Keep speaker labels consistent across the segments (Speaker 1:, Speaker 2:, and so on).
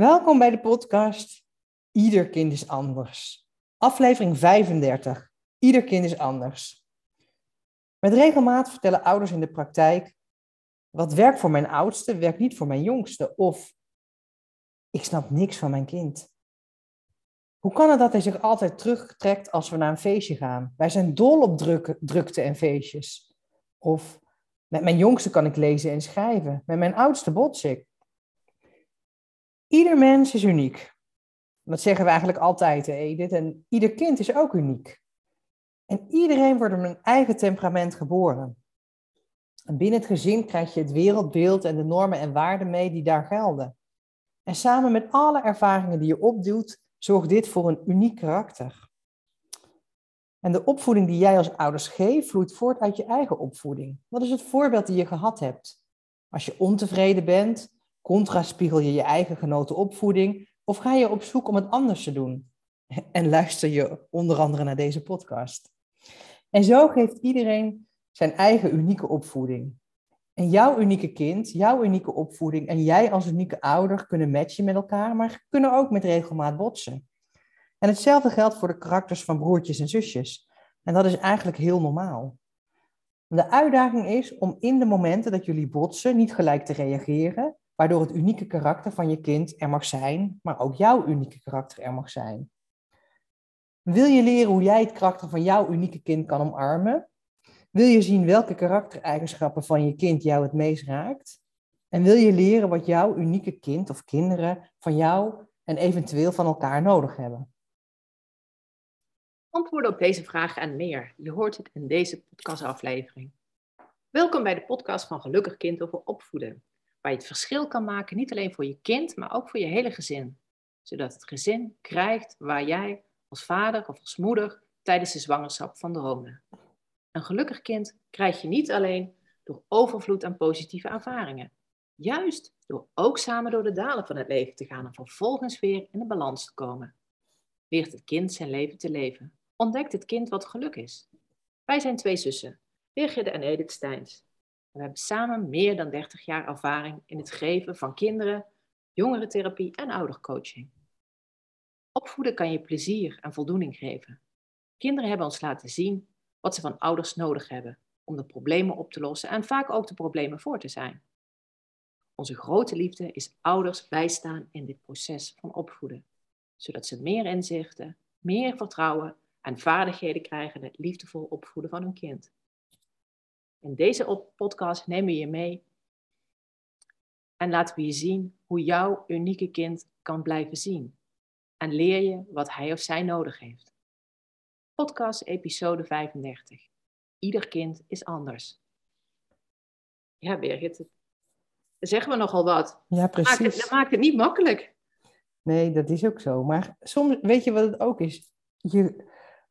Speaker 1: Welkom bij de podcast Ieder kind is anders. Aflevering 35. Ieder kind is anders. Met regelmaat vertellen ouders in de praktijk: wat werkt voor mijn oudste, werkt niet voor mijn jongste. Of ik snap niks van mijn kind. Hoe kan het dat hij zich altijd terugtrekt als we naar een feestje gaan? Wij zijn dol op druk, drukte en feestjes. Of met mijn jongste kan ik lezen en schrijven. Met mijn oudste bots ik. Ieder mens is uniek. Dat zeggen we eigenlijk altijd, Edith. En ieder kind is ook uniek. En iedereen wordt met een eigen temperament geboren. En binnen het gezin krijg je het wereldbeeld en de normen en waarden mee die daar gelden. En samen met alle ervaringen die je opduwt, zorgt dit voor een uniek karakter. En de opvoeding die jij als ouders geeft, vloeit voort uit je eigen opvoeding. Wat is het voorbeeld die je gehad hebt? Als je ontevreden bent, Contraspiegel je je eigen genoten opvoeding of ga je op zoek om het anders te doen? En luister je onder andere naar deze podcast. En zo geeft iedereen zijn eigen unieke opvoeding. En jouw unieke kind, jouw unieke opvoeding en jij als unieke ouder kunnen matchen met elkaar, maar kunnen ook met regelmaat botsen. En hetzelfde geldt voor de karakters van broertjes en zusjes. En dat is eigenlijk heel normaal. De uitdaging is om in de momenten dat jullie botsen niet gelijk te reageren, waardoor het unieke karakter van je kind er mag zijn, maar ook jouw unieke karakter er mag zijn. Wil je leren hoe jij het karakter van jouw unieke kind kan omarmen? Wil je zien welke karaktereigenschappen van je kind jou het meest raakt? En wil je leren wat jouw unieke kind of kinderen van jou en eventueel van elkaar nodig hebben?
Speaker 2: Antwoorden op deze vragen en meer. Je hoort het in deze podcastaflevering. Welkom bij de podcast van Gelukkig Kind over opvoeden waar je het verschil kan maken, niet alleen voor je kind, maar ook voor je hele gezin. Zodat het gezin krijgt waar jij als vader of als moeder tijdens de zwangerschap van droomde. Een gelukkig kind krijg je niet alleen door overvloed aan positieve ervaringen. Juist door ook samen door de dalen van het leven te gaan en vervolgens weer in de balans te komen. Leert het kind zijn leven te leven. Ontdekt het kind wat geluk is. Wij zijn twee zussen, Birgit en Edith Steins we hebben samen meer dan 30 jaar ervaring in het geven van kinderen, jongerentherapie en oudercoaching. Opvoeden kan je plezier en voldoening geven. Kinderen hebben ons laten zien wat ze van ouders nodig hebben om de problemen op te lossen en vaak ook de problemen voor te zijn. Onze grote liefde is ouders bijstaan in dit proces van opvoeden, zodat ze meer inzichten, meer vertrouwen en vaardigheden krijgen in het liefdevol opvoeden van hun kind. In deze podcast nemen we je mee en laten we je zien hoe jouw unieke kind kan blijven zien. En leer je wat hij of zij nodig heeft. Podcast episode 35. Ieder kind is anders. Ja, Birgit, zeggen we nogal wat.
Speaker 1: Ja, precies.
Speaker 2: Dat maakt, het, dat maakt het niet makkelijk.
Speaker 1: Nee, dat is ook zo. Maar soms, weet je wat het ook is? Je,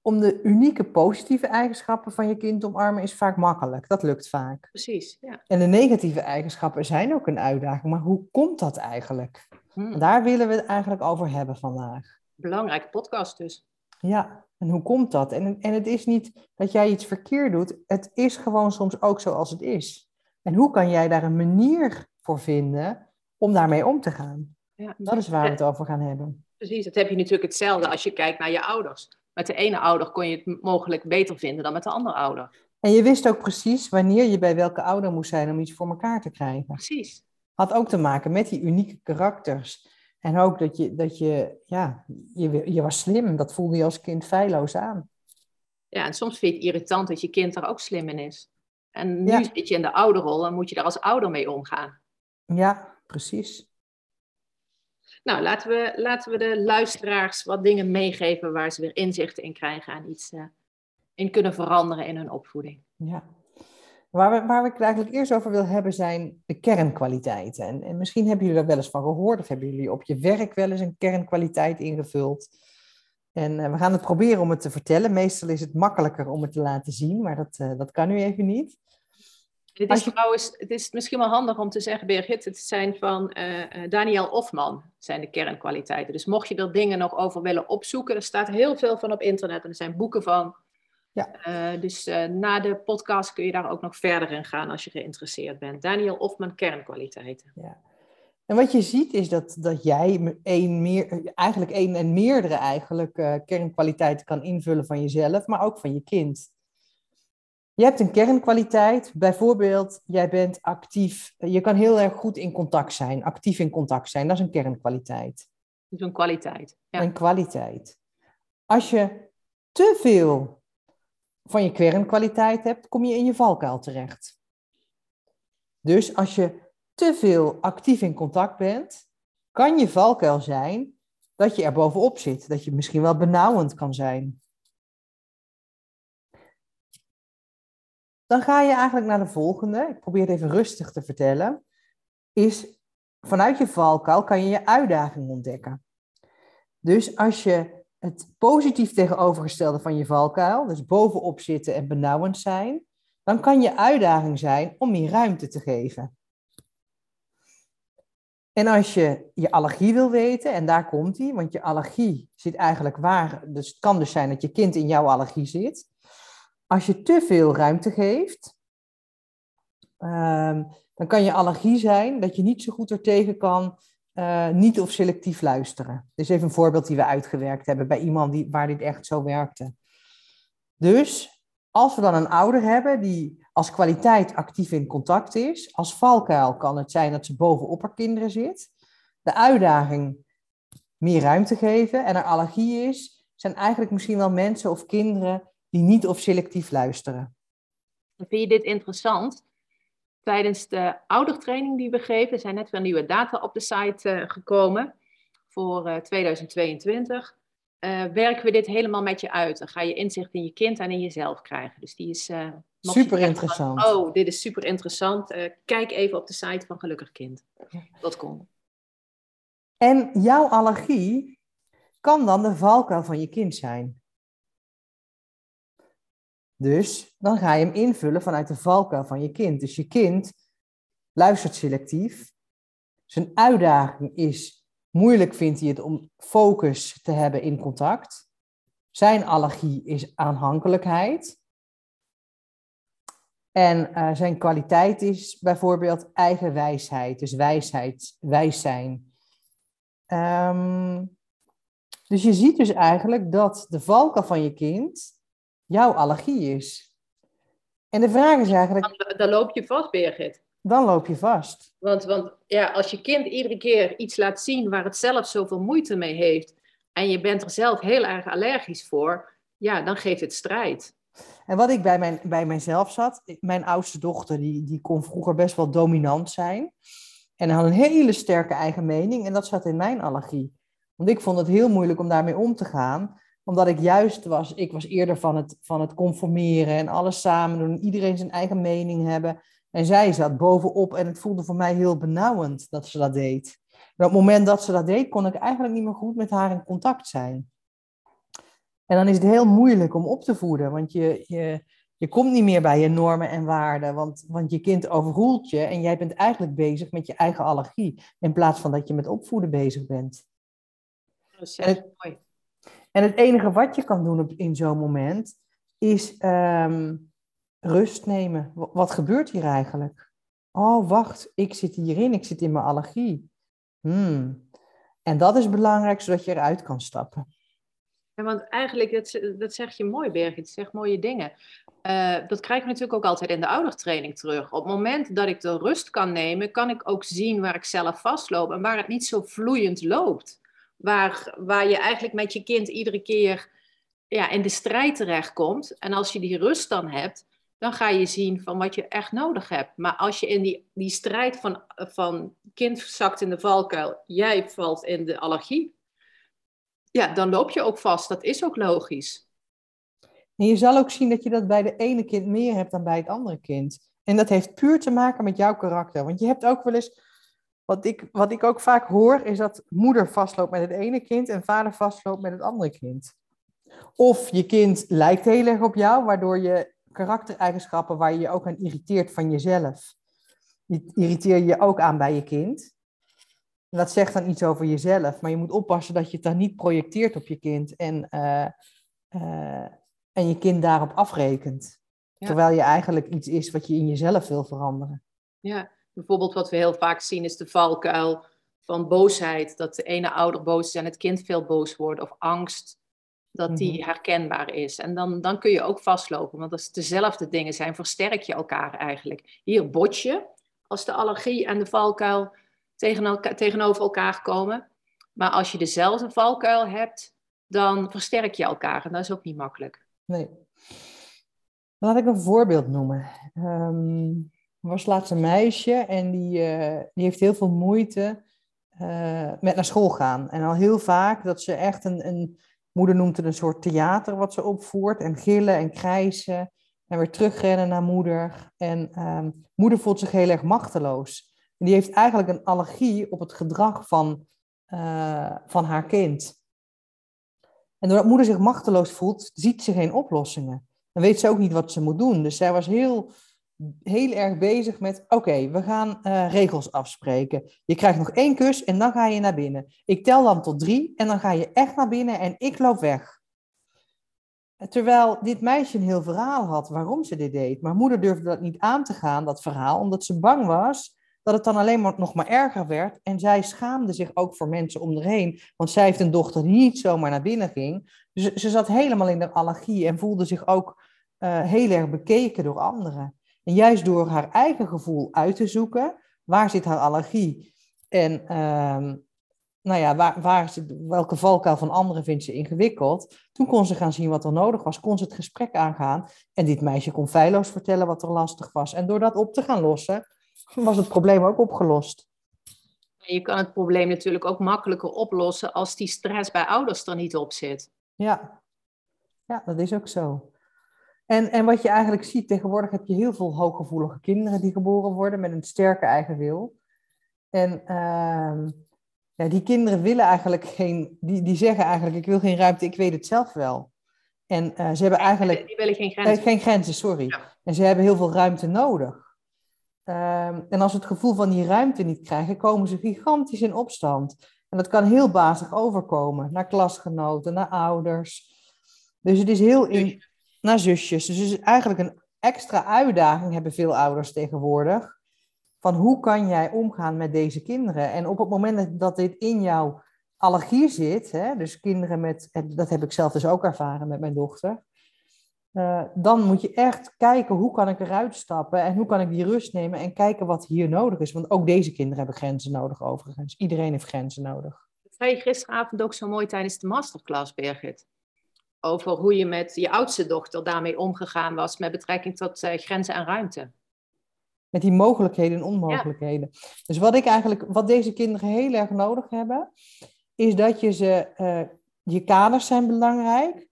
Speaker 1: om de unieke positieve eigenschappen van je kind te omarmen is vaak makkelijk. Dat lukt vaak.
Speaker 2: Precies, ja.
Speaker 1: En de negatieve eigenschappen zijn ook een uitdaging. Maar hoe komt dat eigenlijk? Hmm. Daar willen we het eigenlijk over hebben vandaag.
Speaker 2: Belangrijke podcast dus.
Speaker 1: Ja, en hoe komt dat? En, en het is niet dat jij iets verkeerd doet. Het is gewoon soms ook zoals het is. En hoe kan jij daar een manier voor vinden om daarmee om te gaan? Ja, dat is waar we het over gaan hebben.
Speaker 2: Precies, dat heb je natuurlijk hetzelfde als je kijkt naar je ouders met de ene ouder kon je het mogelijk beter vinden dan met de andere ouder.
Speaker 1: En je wist ook precies wanneer je bij welke ouder moest zijn om iets voor elkaar te krijgen.
Speaker 2: Precies.
Speaker 1: Had ook te maken met die unieke karakters. En ook dat je, dat je ja, je, je was slim. Dat voelde je als kind feilloos aan.
Speaker 2: Ja, en soms vind je het irritant dat je kind er ook slim in is. En nu zit je in de ouderrol en moet je daar als ouder mee omgaan.
Speaker 1: Ja, precies.
Speaker 2: Nou, laten we, laten we de luisteraars wat dingen meegeven waar ze weer inzichten in krijgen en iets uh, in kunnen veranderen in hun opvoeding.
Speaker 1: Ja. Waar, we, waar ik het eigenlijk eerst over wil hebben zijn de kernkwaliteiten. En, en misschien hebben jullie daar wel eens van gehoord of hebben jullie op je werk wel eens een kernkwaliteit ingevuld. En uh, we gaan het proberen om het te vertellen. Meestal is het makkelijker om het te laten zien, maar dat, uh, dat kan nu even niet.
Speaker 2: Dit is trouwens, het is misschien wel handig om te zeggen, Birgit, het zijn van uh, Daniel Ofman, zijn de kernkwaliteiten. Dus mocht je er dingen nog over willen opzoeken, er staat heel veel van op internet en er zijn boeken van. Ja. Uh, dus na de podcast kun je daar ook nog verder in gaan als je geïnteresseerd bent. Daniel Ofman, kernkwaliteiten.
Speaker 1: Ja. En wat je ziet is dat, dat jij een meer, eigenlijk één en meerdere eigenlijk, kernkwaliteiten kan invullen van jezelf, maar ook van je kind. Je hebt een kernkwaliteit, bijvoorbeeld jij bent actief, je kan heel erg goed in contact zijn, actief in contact zijn, dat is een kernkwaliteit.
Speaker 2: Dat is een kwaliteit.
Speaker 1: Ja. Een kwaliteit. Als je te veel van je kernkwaliteit hebt, kom je in je valkuil terecht. Dus als je te veel actief in contact bent, kan je valkuil zijn dat je er bovenop zit, dat je misschien wel benauwend kan zijn. Dan ga je eigenlijk naar de volgende. Ik probeer het even rustig te vertellen. Is vanuit je valkuil kan je je uitdaging ontdekken. Dus als je het positief tegenovergestelde van je valkuil, dus bovenop zitten en benauwend zijn, dan kan je uitdaging zijn om meer ruimte te geven. En als je je allergie wil weten, en daar komt die, want je allergie zit eigenlijk waar, dus het kan dus zijn dat je kind in jouw allergie zit. Als je te veel ruimte geeft, ehm, dan kan je allergie zijn dat je niet zo goed er tegen kan uh, niet of selectief luisteren. Is even een voorbeeld die we uitgewerkt hebben bij iemand die, waar dit echt zo werkte. Dus als we dan een ouder hebben die als kwaliteit actief in contact is, als valkuil kan het zijn dat ze bovenop haar kinderen zit, de uitdaging meer ruimte geven en er allergie is, zijn eigenlijk misschien wel mensen of kinderen die niet of selectief luisteren.
Speaker 2: Vind je dit interessant? tijdens de oudertraining die we geven, er zijn net weer nieuwe data op de site uh, gekomen voor uh, 2022. Uh, werken we dit helemaal met je uit. Dan ga je inzicht in je kind en in jezelf krijgen. Dus die is
Speaker 1: uh, super interessant.
Speaker 2: Van, oh, dit is super interessant. kijk even op de site van gelukkigkind.com.
Speaker 1: En jouw allergie kan dan de valkuil van je kind zijn. Dus dan ga je hem invullen vanuit de valkuil van je kind. Dus je kind luistert selectief. Zijn uitdaging is, moeilijk vindt hij het om focus te hebben in contact. Zijn allergie is aanhankelijkheid. En uh, zijn kwaliteit is bijvoorbeeld eigen wijsheid, dus wijsheid, wijs zijn. Um, dus je ziet dus eigenlijk dat de valkuil van je kind jouw allergie is. En de vraag is eigenlijk...
Speaker 2: Dan, dan loop je vast, Birgit.
Speaker 1: Dan loop je vast.
Speaker 2: Want, want ja, als je kind iedere keer iets laat zien waar het zelf zoveel moeite mee heeft, en je bent er zelf heel erg allergisch voor, ja, dan geeft het strijd.
Speaker 1: En wat ik bij, mijn, bij mijzelf zat, mijn oudste dochter, die, die kon vroeger best wel dominant zijn. En had een hele sterke eigen mening. En dat zat in mijn allergie. Want ik vond het heel moeilijk om daarmee om te gaan omdat ik juist was, ik was eerder van het, van het conformeren en alles samen doen, iedereen zijn eigen mening hebben. En zij zat bovenop en het voelde voor mij heel benauwend dat ze dat deed. En op het moment dat ze dat deed, kon ik eigenlijk niet meer goed met haar in contact zijn. En dan is het heel moeilijk om op te voeden, want je, je, je komt niet meer bij je normen en waarden, want, want je kind overroelt je en jij bent eigenlijk bezig met je eigen allergie, in plaats van dat je met opvoeden bezig bent.
Speaker 2: Dat is mooi.
Speaker 1: En het enige wat je kan doen in zo'n moment is ehm, rust nemen. Wat gebeurt hier eigenlijk? Oh, wacht, ik zit hierin, ik zit in mijn allergie. Hmm. En dat is belangrijk, zodat je eruit kan stappen.
Speaker 2: Ja, want eigenlijk, dat, dat zeg je mooi, Birgit, zegt mooie dingen. Uh, dat krijg ik natuurlijk ook altijd in de oudertraining terug. Op het moment dat ik de rust kan nemen, kan ik ook zien waar ik zelf vastloop en waar het niet zo vloeiend loopt waar, waar je eigenlijk met je kind iedere keer ja, in de strijd terechtkomt. En als je die rust dan hebt, dan ga je zien van wat je echt nodig hebt. Maar als je in die, die strijd van, van kind zakt in de valkuil, jij valt in de allergie, ja, dan loop je ook vast. Dat is ook logisch.
Speaker 1: En je zal ook zien dat je dat bij de ene kind meer hebt dan bij het andere kind. En dat heeft puur te maken met jouw karakter. Want je hebt ook wel eens wat ik, wat ik ook vaak hoor, is dat moeder vastloopt met het ene kind en vader vastloopt met het andere kind. Of je kind lijkt heel erg op jou, waardoor je karaktereigenschappen waar je je ook aan irriteert van jezelf, die irriteer je ook aan bij je kind. En dat zegt dan iets over jezelf, maar je moet oppassen dat je het dan niet projecteert op je kind en, uh, uh, en je kind daarop afrekent. Terwijl je eigenlijk iets is wat je in jezelf wil veranderen.
Speaker 2: Ja, Bijvoorbeeld wat we heel vaak zien is de valkuil van boosheid, dat de ene ouder boos is en het kind veel boos wordt, of angst, dat die
Speaker 1: Mhm.
Speaker 2: herkenbaar is. En dan, dan kun je ook vastlopen, want als het dezelfde dingen zijn, versterk je elkaar eigenlijk. Hier bot je, als de allergie en de valkuil tegen elka- tegenover elkaar komen. Maar als je dezelfde valkuil hebt, dan versterk je elkaar. En dat is ook niet makkelijk.
Speaker 1: Nee. Laat ik een voorbeeld noemen. Ehm, er was laatst een meisje en die, eh, die heeft heel veel moeite eh, met naar school gaan. En al heel vaak dat ze echt een, een, moeder noemt het een soort theater wat ze opvoert. En gillen en krijsen en weer terugrennen naar moeder. En ehm, moeder voelt zich heel erg machteloos. En die heeft eigenlijk een allergie op het gedrag van, eh, van haar kind. En doordat moeder zich machteloos voelt, ziet ze geen oplossingen. Dan weet ze ook niet wat ze moet doen. Dus zij was heel, heel erg bezig met: oké, we gaan eh, regels afspreken. Je krijgt nog één kus en dan ga je naar binnen. Ik tel dan tot drie en dan ga je echt naar binnen en ik loop weg. Terwijl dit meisje een heel verhaal had waarom ze dit deed. Maar moeder durfde dat niet aan te gaan, dat verhaal, omdat ze bang was dat het dan alleen maar nog maar erger werd. En zij schaamde zich ook voor mensen om haar heen. Want zij heeft een dochter die niet zomaar naar binnen ging. Dus ze zat helemaal in de allergie en voelde zich ook eh, heel erg bekeken door anderen. En juist door haar eigen gevoel uit te zoeken, waar zit haar allergie? En ehm, nou ja, waar, waar zit, welke valkuil van anderen vindt ze ingewikkeld? Toen kon ze gaan zien wat er nodig was, kon ze het gesprek aangaan. En dit meisje kon feilloos vertellen wat er lastig was. En door dat op te gaan lossen, was het probleem ook opgelost.
Speaker 2: Je kan het probleem natuurlijk ook makkelijker oplossen als die stress bij ouders er niet op zit.
Speaker 1: Ja, ja dat is ook zo. En, en wat je eigenlijk ziet, tegenwoordig heb je heel veel hooggevoelige kinderen die geboren worden met een sterke eigen wil. En uh, ja, die kinderen willen eigenlijk geen, die, die zeggen eigenlijk, ik wil geen ruimte, ik weet het zelf wel. En uh, ze hebben eigenlijk...
Speaker 2: Die willen geen grenzen.
Speaker 1: Geen grenzen, sorry. Ja. En ze hebben heel veel ruimte nodig. Uh, en als ze het gevoel van die ruimte niet krijgen, komen ze gigantisch in opstand. En dat kan heel bazig overkomen, naar klasgenoten, naar ouders. Dus het is heel in, naar zusjes. Dus het is eigenlijk een extra uitdaging hebben veel ouders tegenwoordig. Van hoe kan jij omgaan met deze kinderen? En op het moment dat dit in jouw allergie zit, hè, dus kinderen met, dat heb ik zelf dus ook ervaren met mijn dochter. Uh, dan moet je echt kijken hoe kan ik eruit stappen en hoe kan ik die rust nemen en kijken wat hier nodig is. Want ook deze kinderen hebben grenzen nodig overigens. Iedereen heeft grenzen nodig.
Speaker 2: Dat zei je gisteravond ook zo mooi tijdens de masterclass, Birgit over hoe je met je oudste dochter daarmee omgegaan was met betrekking tot uh, grenzen en ruimte.
Speaker 1: Met die mogelijkheden en onmogelijkheden. Ja. Dus wat ik eigenlijk, wat deze kinderen heel erg nodig hebben, is dat je ze, uh, je kaders zijn belangrijk,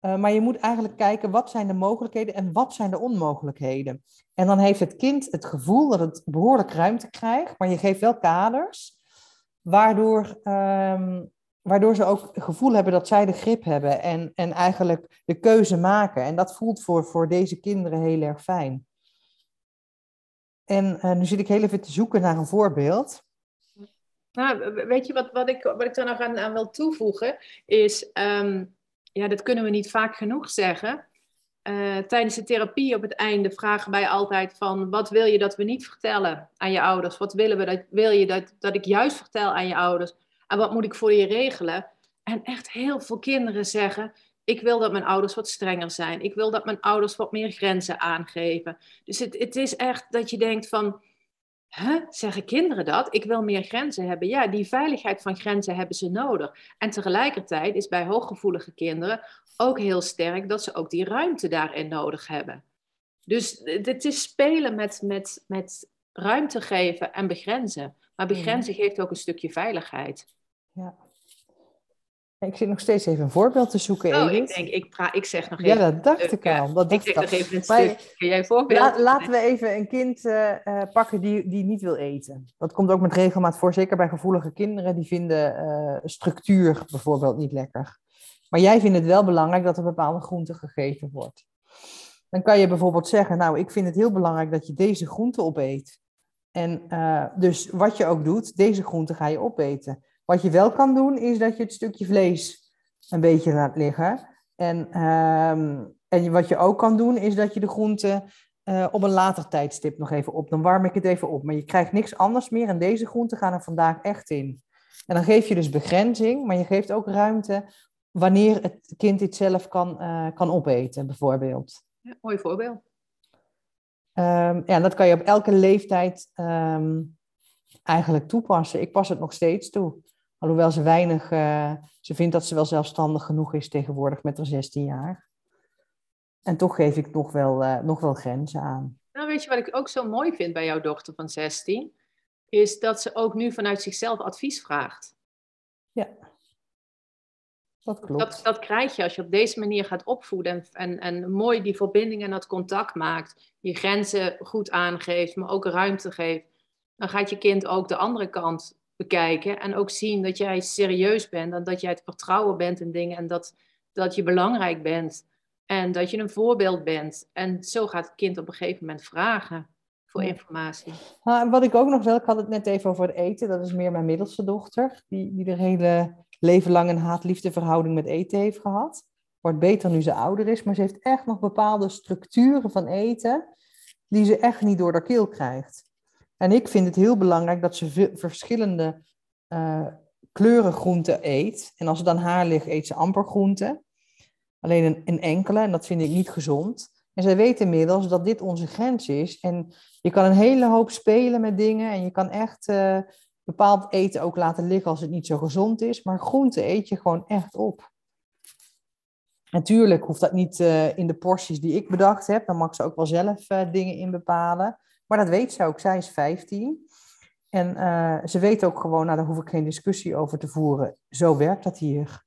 Speaker 1: uh, maar je moet eigenlijk kijken wat zijn de mogelijkheden en wat zijn de onmogelijkheden. En dan heeft het kind het gevoel dat het behoorlijk ruimte krijgt, maar je geeft wel kaders, waardoor um, waardoor ze ook het gevoel hebben dat zij de grip hebben en, en eigenlijk de keuze maken. En dat voelt voor, voor deze kinderen heel erg fijn. En uh, nu zit ik heel even te zoeken naar een voorbeeld.
Speaker 2: Nou, weet je wat, wat, ik, wat ik daar nog aan, aan wil toevoegen? Is, um, ja, dat kunnen we niet vaak genoeg zeggen. Uh, tijdens de therapie op het einde vragen wij altijd van... wat wil je dat we niet vertellen aan je ouders? Wat willen we dat, wil je dat, dat ik juist vertel aan je ouders? En wat moet ik voor je regelen? En echt heel veel kinderen zeggen: Ik wil dat mijn ouders wat strenger zijn. Ik wil dat mijn ouders wat meer grenzen aangeven. Dus het, het is echt dat je denkt: van, Huh, zeggen kinderen dat? Ik wil meer grenzen hebben. Ja, die veiligheid van grenzen hebben ze nodig. En tegelijkertijd is bij hooggevoelige kinderen ook heel sterk dat ze ook die ruimte daarin nodig hebben. Dus het is spelen met, met, met ruimte geven en begrenzen. Maar begrenzen geeft ook een stukje veiligheid.
Speaker 1: Ja. Ik zit nog steeds even een voorbeeld te zoeken,
Speaker 2: Oh,
Speaker 1: Edith.
Speaker 2: ik denk, ik, pra- ik zeg nog even...
Speaker 1: Ja, dat dacht ik al. Dat
Speaker 2: ik
Speaker 1: dacht al.
Speaker 2: nog even een stuk. Kun jij een voorbeeld?
Speaker 1: La- laten we even een kind eh, eh, pakken die, die niet wil eten. Dat komt ook met regelmaat voor, zeker bij gevoelige kinderen. Die vinden eh, structuur bijvoorbeeld niet lekker. Maar jij vindt het wel belangrijk dat er bepaalde groente gegeten wordt. Dan kan je bijvoorbeeld zeggen, nou, ik vind het heel belangrijk dat je deze groente opeet. En uh, dus wat je ook doet, deze groente ga je opeten. Wat je wel kan doen, is dat je het stukje vlees een beetje laat liggen. En, um, en wat je ook kan doen, is dat je de groente uh, op een later tijdstip nog even op. Dan warm ik het even op. Maar je krijgt niks anders meer en deze groenten gaan er vandaag echt in. En dan geef je dus begrenzing, maar je geeft ook ruimte wanneer het kind dit zelf kan, uh, kan opeten, bijvoorbeeld.
Speaker 2: Ja, mooi voorbeeld.
Speaker 1: Um, ja, dat kan je op elke leeftijd um, eigenlijk toepassen. Ik pas het nog steeds toe. Alhoewel ze weinig, uh, ze vindt dat ze wel zelfstandig genoeg is tegenwoordig met haar 16 jaar. En toch geef ik nog wel, uh, nog wel grenzen aan.
Speaker 2: Nou, weet je wat ik ook zo mooi vind bij jouw dochter van 16? Is dat ze ook nu vanuit zichzelf advies vraagt.
Speaker 1: Dat klopt.
Speaker 2: Dat, dat krijg je als je op deze manier gaat opvoeden en, en, en mooi die verbinding en dat contact maakt. Je grenzen goed aangeeft, maar ook ruimte geeft. Dan gaat je kind ook de andere kant bekijken en ook zien dat jij serieus bent en dat jij het vertrouwen bent in dingen en dat, dat je belangrijk bent. En dat je een voorbeeld bent. En zo gaat het kind op een gegeven moment vragen voor informatie.
Speaker 1: Nou, wat ik ook nog wel, ik had het net even over het eten. Dat is meer mijn middelste dochter. Die, die er hele leven lang een haat-liefde verhouding met eten heeft gehad. Wordt beter nu ze ouder is. Maar ze heeft echt nog bepaalde structuren van eten. Die ze echt niet door de keel krijgt. En ik vind het heel belangrijk dat ze verschillende uh, kleuren groenten eet. En als er dan haar ligt, eet ze amper groenten. Alleen een, enkele, en dat vind ik niet gezond. En zij weten inmiddels dat dit onze grens is. En je kan een hele hoop spelen met dingen. En je kan echt uh, bepaald eten ook laten liggen als het niet zo gezond is. Maar groente eet je gewoon echt op. Natuurlijk hoeft dat niet uh, in de porties die ik bedacht heb. Dan mag ze ook wel zelf uh, dingen in bepalen. Maar dat weet ze ook. Zij is 15. En ze weet ook gewoon, nou daar hoef ik geen discussie over te voeren. Zo werkt dat hier.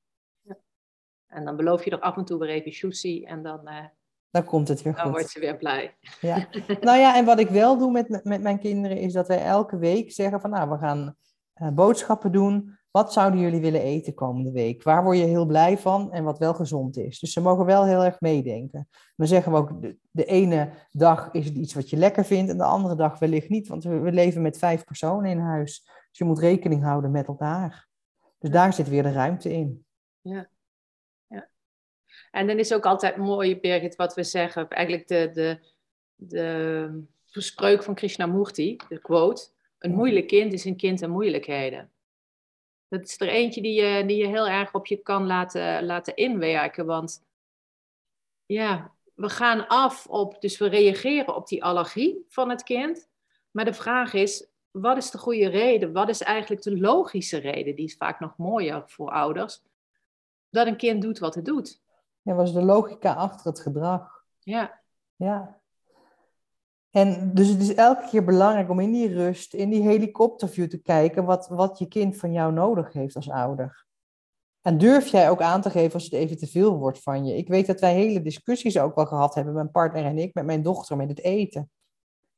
Speaker 2: En dan beloof je er af en toe weer even sushi en dan...
Speaker 1: Dan komt het weer goed.
Speaker 2: Dan wordt ze weer blij.
Speaker 1: Ja. nou ja, en wat ik wel doe met, met mijn kinderen is dat wij elke week zeggen van... Nou, we gaan uh, boodschappen doen. Wat zouden jullie willen eten komende week? Waar word je heel blij van en wat wel gezond is? Dus ze mogen wel heel erg meedenken. Dan zeggen we ook, de, de ene dag is het iets wat je lekker vindt... en de andere dag wellicht niet. Want we, we leven met vijf personen in huis. Dus je moet rekening houden met elkaar. Dus daar zit weer de ruimte in.
Speaker 2: Ja. En dan is ook altijd mooi, Birgit, wat we zeggen. Eigenlijk de, de, de spreuk van Krishnamurti, de quote. Een moeilijk kind is een kind in moeilijkheden. Dat is er eentje die je, die je heel erg op je kan laten, laten inwerken. Want ja, we gaan af op, dus we reageren op die allergie van het kind. Maar de vraag is, wat is de goede reden? Wat is eigenlijk de logische reden? Die is vaak nog mooier voor ouders. Dat een kind doet wat het doet.
Speaker 1: Ja, was de logica achter het gedrag.
Speaker 2: Ja.
Speaker 1: Ja. En dus het is elke keer belangrijk om in die rust, in die helikopterview te kijken wat, wat je kind van jou nodig heeft als ouder. En durf jij ook aan te geven als het even te veel wordt van je. Ik weet dat wij hele discussies ook wel gehad hebben, mijn partner en ik, met mijn dochter, met het eten.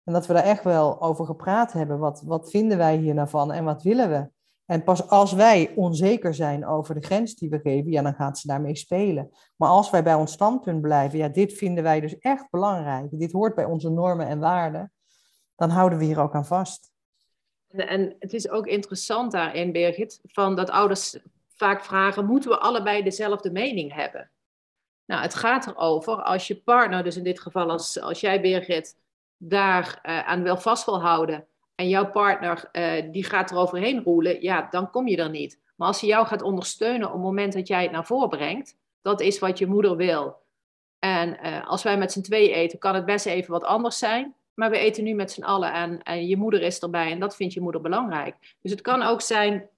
Speaker 1: En dat we daar echt wel over gepraat hebben. Wat, wat vinden wij hier nou van en wat willen we? En pas als wij onzeker zijn over de grens die we geven, ja, dan gaat ze daarmee spelen. Maar als wij bij ons standpunt blijven, ja, dit vinden wij dus echt belangrijk. Dit hoort bij onze normen en waarden. Dan houden we hier ook aan vast.
Speaker 2: En het is ook interessant daarin, Birgit, van dat ouders vaak vragen: moeten we allebei dezelfde mening hebben? Nou, het gaat erover als je partner, dus in dit geval als, als jij, Birgit, daar uh, aan wil vast wil houden en jouw partner uh, die gaat er overheen roelen, ja, dan kom je er niet. Maar als hij jou gaat ondersteunen op het moment dat jij het naar voren brengt, dat is wat je moeder wil. En uh, als wij met z'n twee eten, kan het best even wat anders zijn. Maar we eten nu met z'n allen en, en je moeder is erbij en dat vindt je moeder belangrijk. Dus het kan ook zijn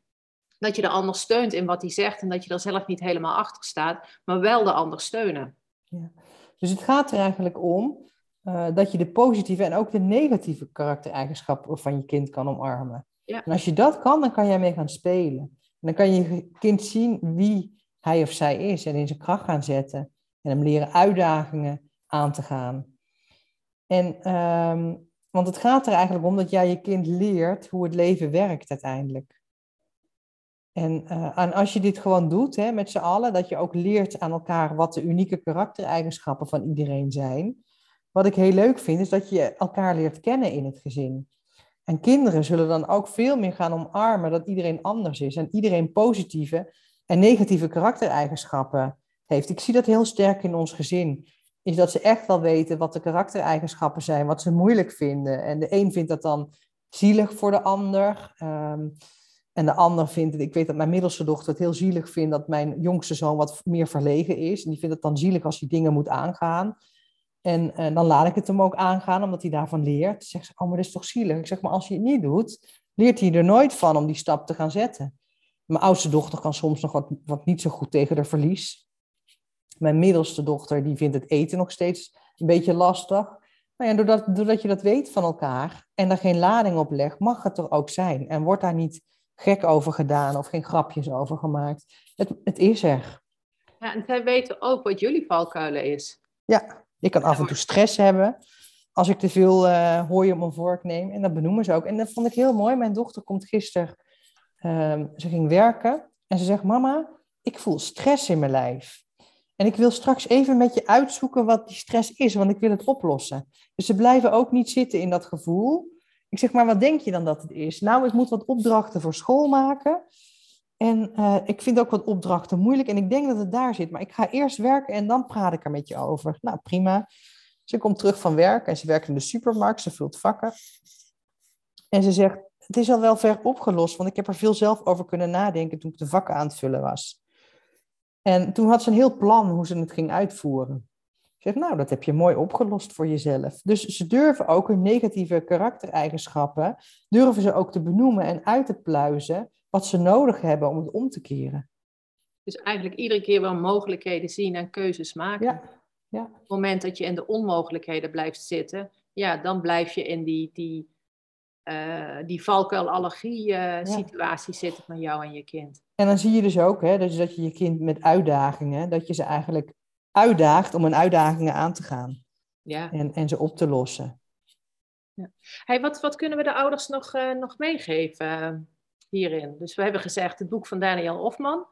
Speaker 2: dat je de ander steunt in wat hij zegt en dat je er zelf niet helemaal achter staat, maar wel de ander steunen.
Speaker 1: Ja. Dus het gaat er eigenlijk om uh, dat je de positieve en ook de negatieve karaktereigenschappen van je kind kan omarmen.
Speaker 2: Ja.
Speaker 1: En als je dat kan, dan kan jij mee gaan spelen. En dan kan je kind zien wie hij of zij is en in zijn kracht gaan zetten. En hem leren uitdagingen aan te gaan. En, um, want het gaat er eigenlijk om dat jij je kind leert hoe het leven werkt uiteindelijk. En, uh, en als je dit gewoon doet hè, met z'n allen, dat je ook leert aan elkaar wat de unieke karaktereigenschappen van iedereen zijn, wat ik heel leuk vind, is dat je elkaar leert kennen in het gezin. En kinderen zullen dan ook veel meer gaan omarmen dat iedereen anders is en iedereen positieve en negatieve karaktereigenschappen heeft. Ik zie dat heel sterk in ons gezin. is dat ze echt wel weten wat de karaktereigenschappen zijn, wat ze moeilijk vinden. En de een vindt dat dan zielig voor de ander. Ehm, en de ander vindt ik weet dat mijn middelste dochter het heel zielig vindt dat mijn jongste zoon wat meer verlegen is. En die vindt het dan zielig als hij dingen moet aangaan. En uh, dan laat ik het hem ook aangaan, omdat hij daarvan leert. Zegt ze, oh, maar dat is toch zielig? Ik zeg, maar als je het niet doet, leert hij er nooit van om die stap te gaan zetten. Mijn oudste dochter kan soms nog wat, wat niet zo goed tegen de verlies. Mijn middelste dochter, die vindt het eten nog steeds een beetje lastig. Maar ja, doordat, doordat je dat weet van elkaar en er geen lading op legt, mag het er ook zijn. En wordt daar niet gek over gedaan of geen grapjes over gemaakt. Het, het is er.
Speaker 2: Ja, en zij weten ook wat jullie valkuilen is.
Speaker 1: Ja, ik kan af en toe stress hebben als ik te veel uh, hooi op mijn vork neem. En dat benoemen ze ook. En dat vond ik heel mooi. Mijn dochter komt gisteren, um, ze ging werken. En ze zegt, mama, ik voel stress in mijn lijf. En ik wil straks even met je uitzoeken wat die stress is, want ik wil het oplossen. Dus ze blijven ook niet zitten in dat gevoel. Ik zeg maar, wat denk je dan dat het is? Nou, ik moet wat opdrachten voor school maken. En uh, ik vind ook wat opdrachten moeilijk en ik denk dat het daar zit. Maar ik ga eerst werken en dan praat ik er met je over. Nou, prima. Ze komt terug van werk en ze werkt in de supermarkt. Ze vult vakken. En ze zegt, het is al wel ver opgelost, want ik heb er veel zelf over kunnen nadenken toen ik de vakken aan het vullen was. En toen had ze een heel plan hoe ze het ging uitvoeren. Ik zeg, nou, dat heb je mooi opgelost voor jezelf. Dus ze durven ook hun negatieve karaktereigenschappen, durven ze ook te benoemen en uit te pluizen wat ze nodig hebben om het om te keren.
Speaker 2: Dus eigenlijk iedere keer wel mogelijkheden zien en keuzes maken.
Speaker 1: Ja. ja.
Speaker 2: Op het moment dat je in de onmogelijkheden blijft zitten, ja, dan blijf je in die, die, uh, die valkuilallergie uh, situatie zitten van jou en je kind.
Speaker 1: En dan zie je dus ook hè, dus dat je je kind met uitdagingen, dat je ze eigenlijk uitdaagt om een uitdagingen aan te gaan.
Speaker 2: Ja.
Speaker 1: En, en ze op te lossen.
Speaker 2: Ja. Hey, wat, wat kunnen we de ouders nog, uh, nog meegeven hierin? Dus we hebben gezegd het boek van Daniel Hofman.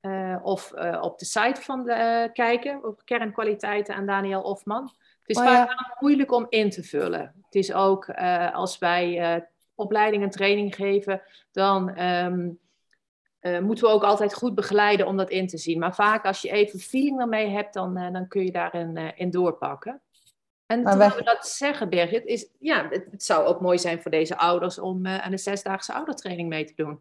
Speaker 2: Uh, of uh, op de site van de, kijken, op kernkwaliteiten aan Daniel Hofman. Het is oh, vaak ja. moeilijk om in te vullen. Het is ook als wij opleiding en training geven, dan um, uh, moeten we ook altijd goed begeleiden om dat in te zien. Maar vaak als je even feeling ermee hebt, dan, dan kun je daarin in doorpakken. En maar terwijl we dat zeggen, Birgit, is, ja, het, het, zou ook mooi zijn voor deze ouders om aan de zesdaagse oudertraining mee te doen.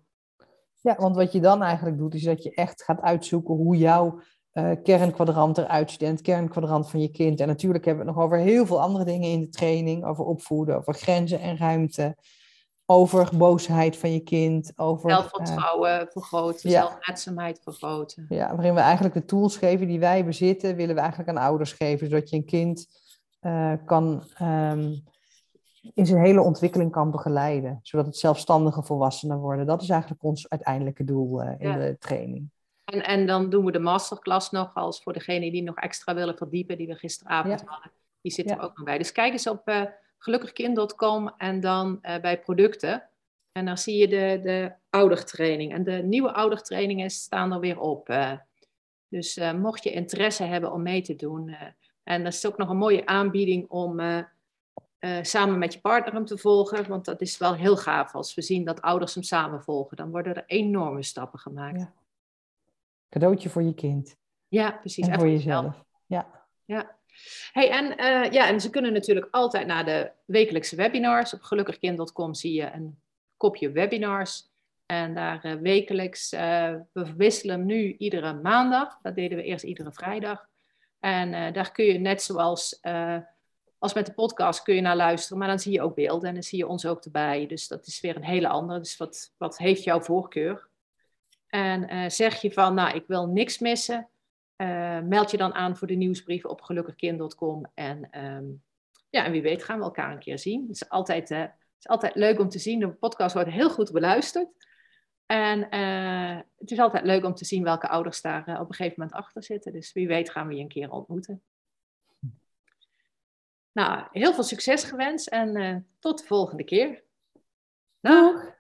Speaker 1: Ja, want wat je dan eigenlijk doet, is dat je echt gaat uitzoeken hoe jouw kernkwadrant eruit ziet en het kernkwadrant van je kind. En natuurlijk hebben we het nog over heel veel andere dingen in de training, over opvoeden, over grenzen en ruimte over boosheid van je kind. Over,
Speaker 2: Zelfvertrouwen uh, vergroten, ja. zelfredzaamheid vergroten.
Speaker 1: Ja, waarin we eigenlijk de tools geven die wij bezitten, willen we eigenlijk aan ouders geven. Zodat je een kind uh, kan, um, in zijn hele ontwikkeling kan begeleiden. Zodat het zelfstandige volwassenen worden. Dat is eigenlijk ons uiteindelijke doel uh, in ja. de training.
Speaker 2: En, en dan doen we de masterclass nog als voor degene die nog extra willen verdiepen, die we gisteravond ja. hadden. Die zitten er ook nog bij. Dus kijk eens op gelukkigkind.com en dan bij producten. En dan zie je de, de oudertraining. En de nieuwe oudertrainingen staan er weer op. Dus mocht je interesse hebben om mee te doen. En dat is ook nog een mooie aanbieding om samen met je partner hem te volgen. Want dat is wel heel gaaf als we zien dat ouders hem samen volgen. Dan worden er enorme stappen gemaakt. Ja.
Speaker 1: Cadeautje voor je kind.
Speaker 2: Ja, precies.
Speaker 1: En voor jezelf. Ja.
Speaker 2: Ja. Hey, en, uh, ja, en ze kunnen natuurlijk altijd naar de wekelijkse webinars. Op gelukkigkind.com zie je een kopje webinars. En daar uh, wekelijks, uh, we wisselen nu iedere maandag. Dat deden we eerst iedere vrijdag. En daar kun je net zoals als met de podcast kun je naar luisteren. Maar dan zie je ook beelden en dan zie je ons ook erbij. Dus dat is weer een hele andere. Dus wat, wat heeft jouw voorkeur? En zeg je van, nou, ik wil niks missen meld je dan aan voor de nieuwsbrief op gelukkigkind.com. En, um, ja, en wie weet gaan we elkaar een keer zien. Het is altijd, het is altijd leuk om te zien. De podcast wordt heel goed beluisterd. En uh, het is altijd leuk om te zien welke ouders daar op een gegeven moment achter zitten. Dus wie weet gaan we je een keer ontmoeten. Nou, heel veel succes gewenst en tot de volgende keer.
Speaker 1: Dag!